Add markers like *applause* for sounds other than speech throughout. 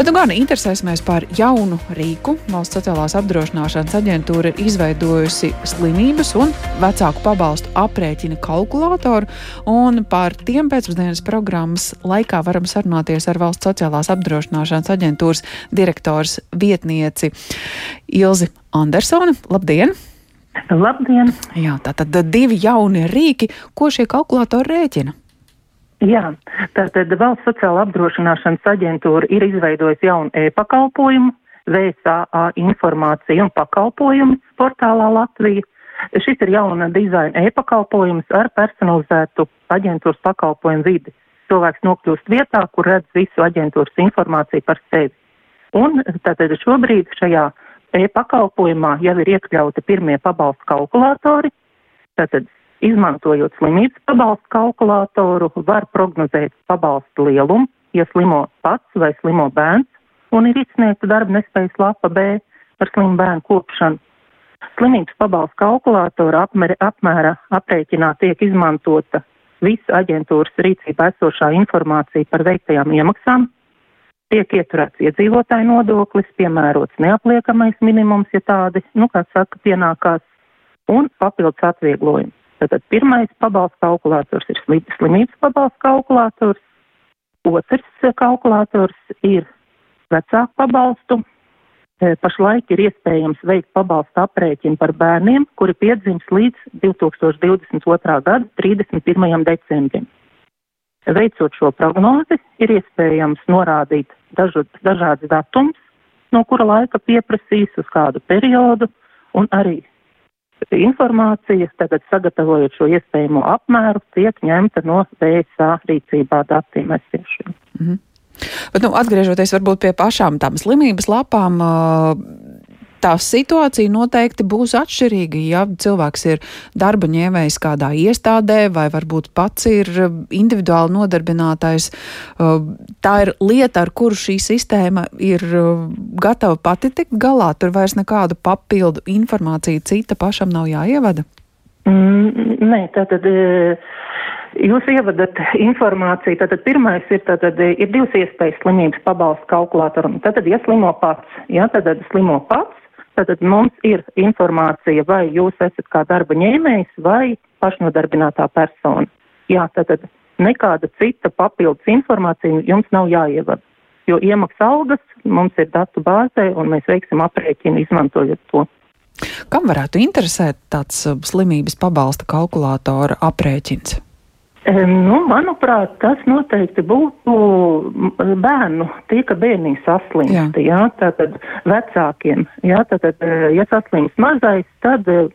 Bet nu gan interesēsimies par jaunu rīku. Valsts sociālās apdrošināšanas aģentūra ir izveidojusi slimības un vecāku pabalstu aprēķina kalkulātoru, un par tiem pēcpusdienas programmas laikā varam sarunāties ar Valsts sociālās apdrošināšanas aģentūras direktors vietnieci Ilzi Andersoni. Labdien! Labdien! Jā, tātad divi jauni rīki, ko šie kalkulātori rēķina. Jā, tātad valsts sociāla apdrošināšanas aģentūra ir izveidojusi jaunu e-pakalpojumu, VSAA informāciju un pakalpojumu portālā Latvija. Šis ir jauna dizaina e-pakalpojums ar personalizētu aģentūras pakalpojumu vidi. Cilvēks nokļūst vietā, kur redz visu aģentūras informāciju par sevi. Un tātad šobrīd šajā e-pakalpojumā jau ir iekļauti pirmie pabalstu kalkulatori, tātad Izmantojot slimības pabalstu kalkulātoru, var prognozēt pabalstu lielumu, ja slimo pats vai slimo bērns, un ir izsniegta darba nespējas lapa B par slimu bērnu kopšanu. Slimības pabalstu kalkulātora apmēra, apmēra aprēķinā tiek izmantota visa aģentūras rīcībā esošā informācija par veiktajām iemaksām, tiek ieturēts iedzīvotāju nodoklis, piemērots neapliekamais minimums, ja tādi, nu, kā saka, pienākās, un papildus atvieglojums. Tātad pirmais pabalsts kalkulators ir slimības pabalsts kalkulators, otrs kalkulators ir vecāku pabalstu. E, pašlaik ir iespējams veikt pabalstu aprēķinu par bērniem, kuri piedzims līdz 2022. gada 31. decembrim. Veicot šo prognozi, ir iespējams norādīt dažu, dažādas datums, no kura laika pieprasīs uz kādu periodu, un arī informācija, tagad sagatavojot šo iespējamo apmēru, tiek ņemta no BSA rīcībā datiem esošiem. Mm -hmm. Bet, nu, atgriežoties varbūt pie pašām tām slimības lapām, tā situācija noteikti būs atšķirīga. Ja cilvēks ir darba ņēmējs kādā iestādē, vai varbūt pats ir individuāli nodarbinātais, uh, tā ir lieta, ar kuru šī sistēma ir uh, gatava pati tikt galā. Tur vairs nekādu papildu informāciju cita pašam nav jāievada. Mm, nē, tātad. E, jūs ievadat informāciju, tātad pirmais ir, tātad ir divas iespējas slimības pabalstu kalkulātoram. Tātad, ja slimo pats, ja, tad slimo pats, Tātad mums ir informācija, vai jūs esat kā darba ņēmējs vai pašnodarbinātā persona. Jā, tātad nekāda cita papildus informācija jums nav jāievada, jo iemaksas algas mums ir datu bāzē un mēs veiksim aprēķinu izmantojot to. Kam varētu interesēt tāds uh, slimības pabalsta kalkulātora aprēķins? Nu, manuprāt, tas noteikti būtu bērnu, tie, ka bērni saslimst, jā. jā, tātad vecākiem, jā, tātad, e, ja saslimst mazais, tad e,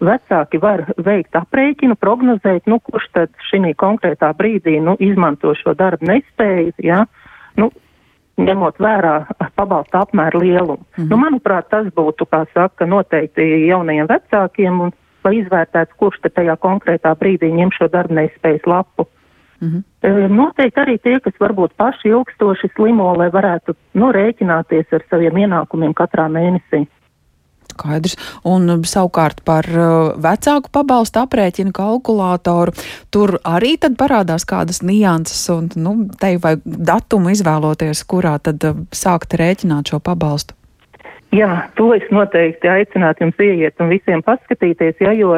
vecāki var veikt aprēķinu, prognozēt, nu, kurš tad šī konkrētā brīdī, nu, izmanto šo darbu nespēju, jā, nu, ņemot vērā pabalsta apmēru lielumu. Mm -hmm. Nu, manuprāt, tas būtu, kā saka, noteikti jaunajiem vecākiem un lai izvērtētu, kurš te tajā konkrētā brīdī ņem šo darbnespējas lapu. Mm -hmm. Noteikti arī tie, kas varbūt paši ilgstoši slimo, lai varētu nu, rēķināties ar saviem ienākumiem katrā mēnesī. Skaidrs. Un um, savukārt par uh, vecāku pabalstu aprēķinu kalkulātoru. Tur arī tad parādās kādas nianses un, nu, te vai datumu izvēloties, kurā tad uh, sākt rēķināt šo pabalstu. Jā, to es noteikti aicinātu jums ieiet un visiem paskatīties, ja, jo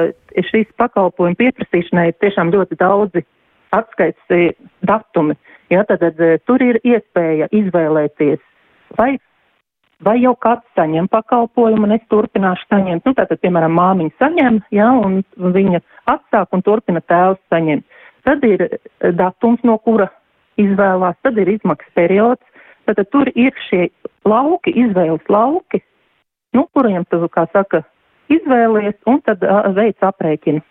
šīs pakalpojumu pieprasīšanai ir tiešām ļoti daudzi atskaits e, datumi. Ja, tad, tad e, tur ir iespēja izvēlēties, vai, vai jau kāds saņem pakalpojumu un es turpināšu saņemt. Nu, tātad, piemēram, māmiņa saņem, ja, un viņa atsāk un turpina tēvs saņemt. Tad ir e, datums, no kura izvēlās, tad ir izmaksas periods, Tātad tur ir šie lauki, izvēles lauki, nu, kuriem tu, kā saka, izvēlies un tad uh, veic aprēķinu.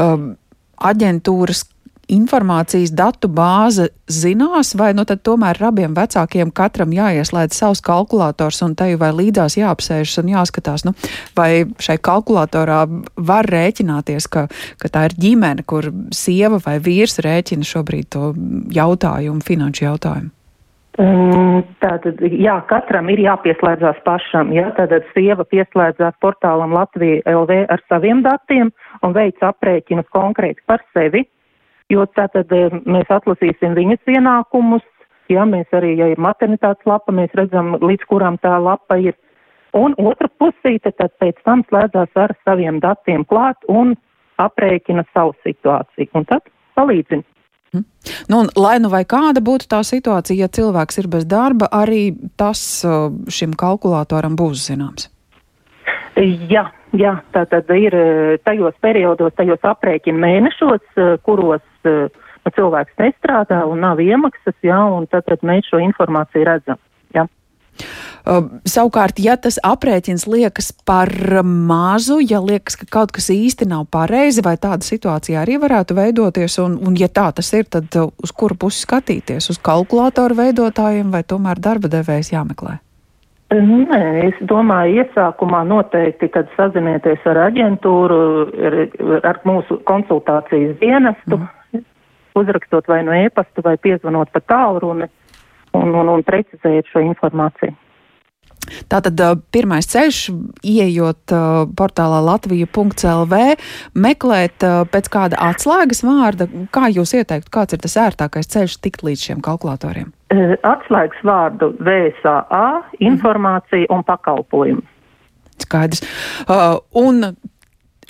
Um, aģentūras informācijas datu bāze zinās, vai nu tad tomēr abiem vecākiem katram jāieslēdz savs kalkulators un te vai līdzās jāapsēžas un jāskatās, nu, vai šai kalkulatorā var rēķināties, ka, ka tā ir ģimene, kur sieva vai vīrs rēķina šobrīd to jautājumu, finanšu jautājumu. Tātad, jā, katram ir jāpieslēdzās pašam, jā, tātad sieva pieslēdzās portālam Latvija LV ar saviem datiem un veic aprēķinus konkrēti par sevi, jo tātad mēs atlasīsim viņas ienākumus, jā, mēs arī, ja ir maternitātes lapa, mēs redzam, līdz kurām tā lapa ir. Un otra pusīte tad pēc tam slēdzās ar saviem datiem klāt un aprēķina savu situāciju. Un tad palīdzina. Mm. Nu, lai nu vai kāda būtu tā situācija, ja cilvēks ir bez darba, arī tas uh, šim kalkulatoram būs zināms. Jā, jā tā tad ir uh, tajos periodos, tajos aprēķina mēnešos, uh, kuros nu, cilvēks nestrādā un nav iemaksas, jā, un tad, tad mēs šo informāciju redzam. Uh, savukārt, ja tas aprēķins liekas par mazu, ja liekas, ka kaut kas īsti nav pareizi, vai tāda situācija arī varētu veidoties, un, un ja tā tas ir, tad uh, uz kuru pusi skatīties? Uz kalkulātoru veidotājiem vai tomēr darba devējs jāmeklē? Nē, es domāju, iesākumā noteikti, kad sazinieties ar aģentūru, ar, ar mūsu konsultācijas dienestu, mm. uzrakstot vai no e-pasta vai piezvanot pa tālruni un, un, un precizējot šo informāciju. Tātad pirmais ceļš, ieejot portālā latvija.lv, meklēt pēc kāda atslēgas vārda, kā jūs ieteiktu, kāds ir tas ērtākais ceļš tikt līdz šiem kalkulatoriem? Atslēgas vārdu VSA, informācija un pakalpojumi. Skaidrs. Uh, un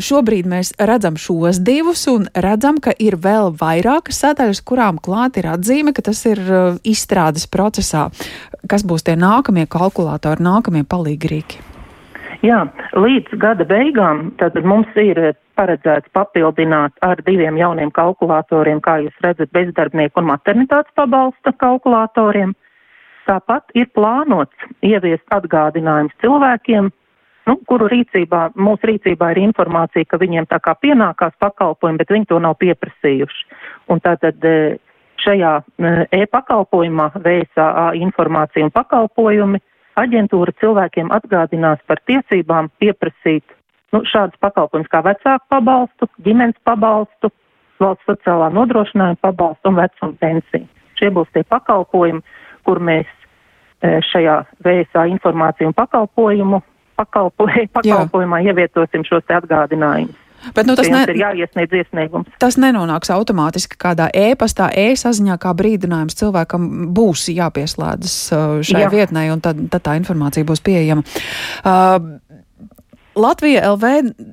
Šobrīd mēs redzam šos divus un redzam, ka ir vēl vairākas sadaļas, kurām klāt ir atzīme, ka tas ir uh, izstrādes procesā. Kas būs tie nākamie kalkulatori, nākamie palīgrīki? Jā, līdz gada beigām mums ir paredzēts papildināt ar diviem jauniem kalkulatoriem, kā jūs redzat, bezdarbnieku un maternitātes pabalsta kalkulatoriem. Tāpat ir plānots ieviest atgādinājums cilvēkiem, nu, kuru rīcībā, mūsu rīcībā ir informācija, ka viņiem tā kā pienākās pakalpojumi, bet viņi to nav pieprasījuši. Un tātad e, šajā e, e-pakalpojumā VSA informācija un pakalpojumi aģentūra cilvēkiem atgādinās par tiesībām pieprasīt nu, šādus pakalpojumus kā vecāku pabalstu, ģimenes pabalstu, valsts sociālā nodrošinājuma pabalstu un vecuma pensiju. Šie būs tie pakalpojumi, kur mēs e, šajā VSA informāciju un pakalpojumu pakalpoju, *laughs* pakalpojumā Jā. ievietosim šos atgādinājumus. Bet nu, tas ne... ir jāiesniedz iesniegums. Tas nenonāks automātiski kādā e-pastā, e-saziņā, kā brīdinājums cilvēkam būs jāpieslēdzas uh, šai Jā. vietnei, un tad, tad tā informācija būs pieejama. Uh, Latvija LV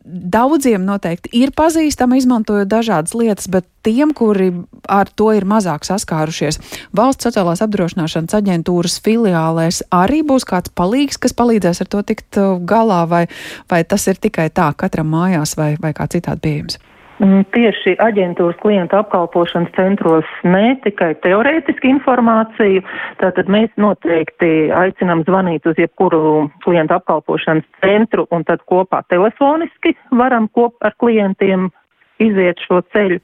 daudziem noteikti ir pazīstama, izmantojot dažādas lietas, bet tiem, kuri ar to ir mazāk saskārušies, valsts sociālās apdrošināšanas aģentūras filiālēs arī būs kāds palīgs, kas palīdzēs ar to tikt uh, galā, vai, vai tas ir tikai tā katram mājās vai, vai kā citādi pieejams? Mm, tieši aģentūras klienta apkalpošanas centros ne tikai teorētiski informāciju, tātad mēs noteikti aicinām zvanīt uz jebkuru klienta apkalpošanas centru un tad kopā telefoniski varam kop ar klientiem iziet šo ceļu.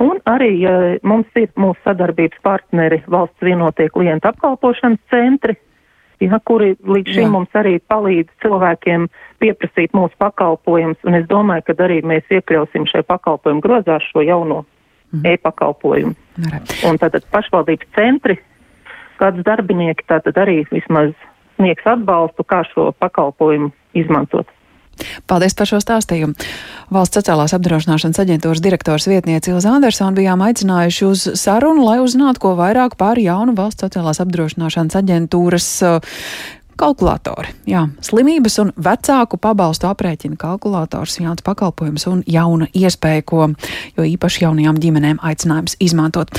Un arī ja mums ir mūsu sadarbības partneri valsts vienotie klienta apkalpošanas centri, ja, kuri līdz šim Jā. mums arī palīdz cilvēkiem pieprasīt mūsu pakalpojumus, un es domāju, ka arī mēs iekļausim šai pakalpojumu grozā šo jauno mm. e-pakalpojumu. Un tātad pašvaldības centri, kāds darbinieki tātad arī vismaz sniegs atbalstu, kā šo pakalpojumu izmantot. Paldies par šo stāstījumu. Valsts sociālās apdrošināšanas aģentūras direktors vietniece Ilza Andersona bijām aicinājuši uz sarunu, lai uzzinātu ko vairāk par jaunu valsts sociālās apdrošināšanas aģentūras uh, Kalkulatori. Jā, slimības un vecāku pabalstu aprēķina kalkulators, jauns pakalpojums un jauna iespēja, ko jo īpaši jaunajām ģimenēm aicinājums izmantot.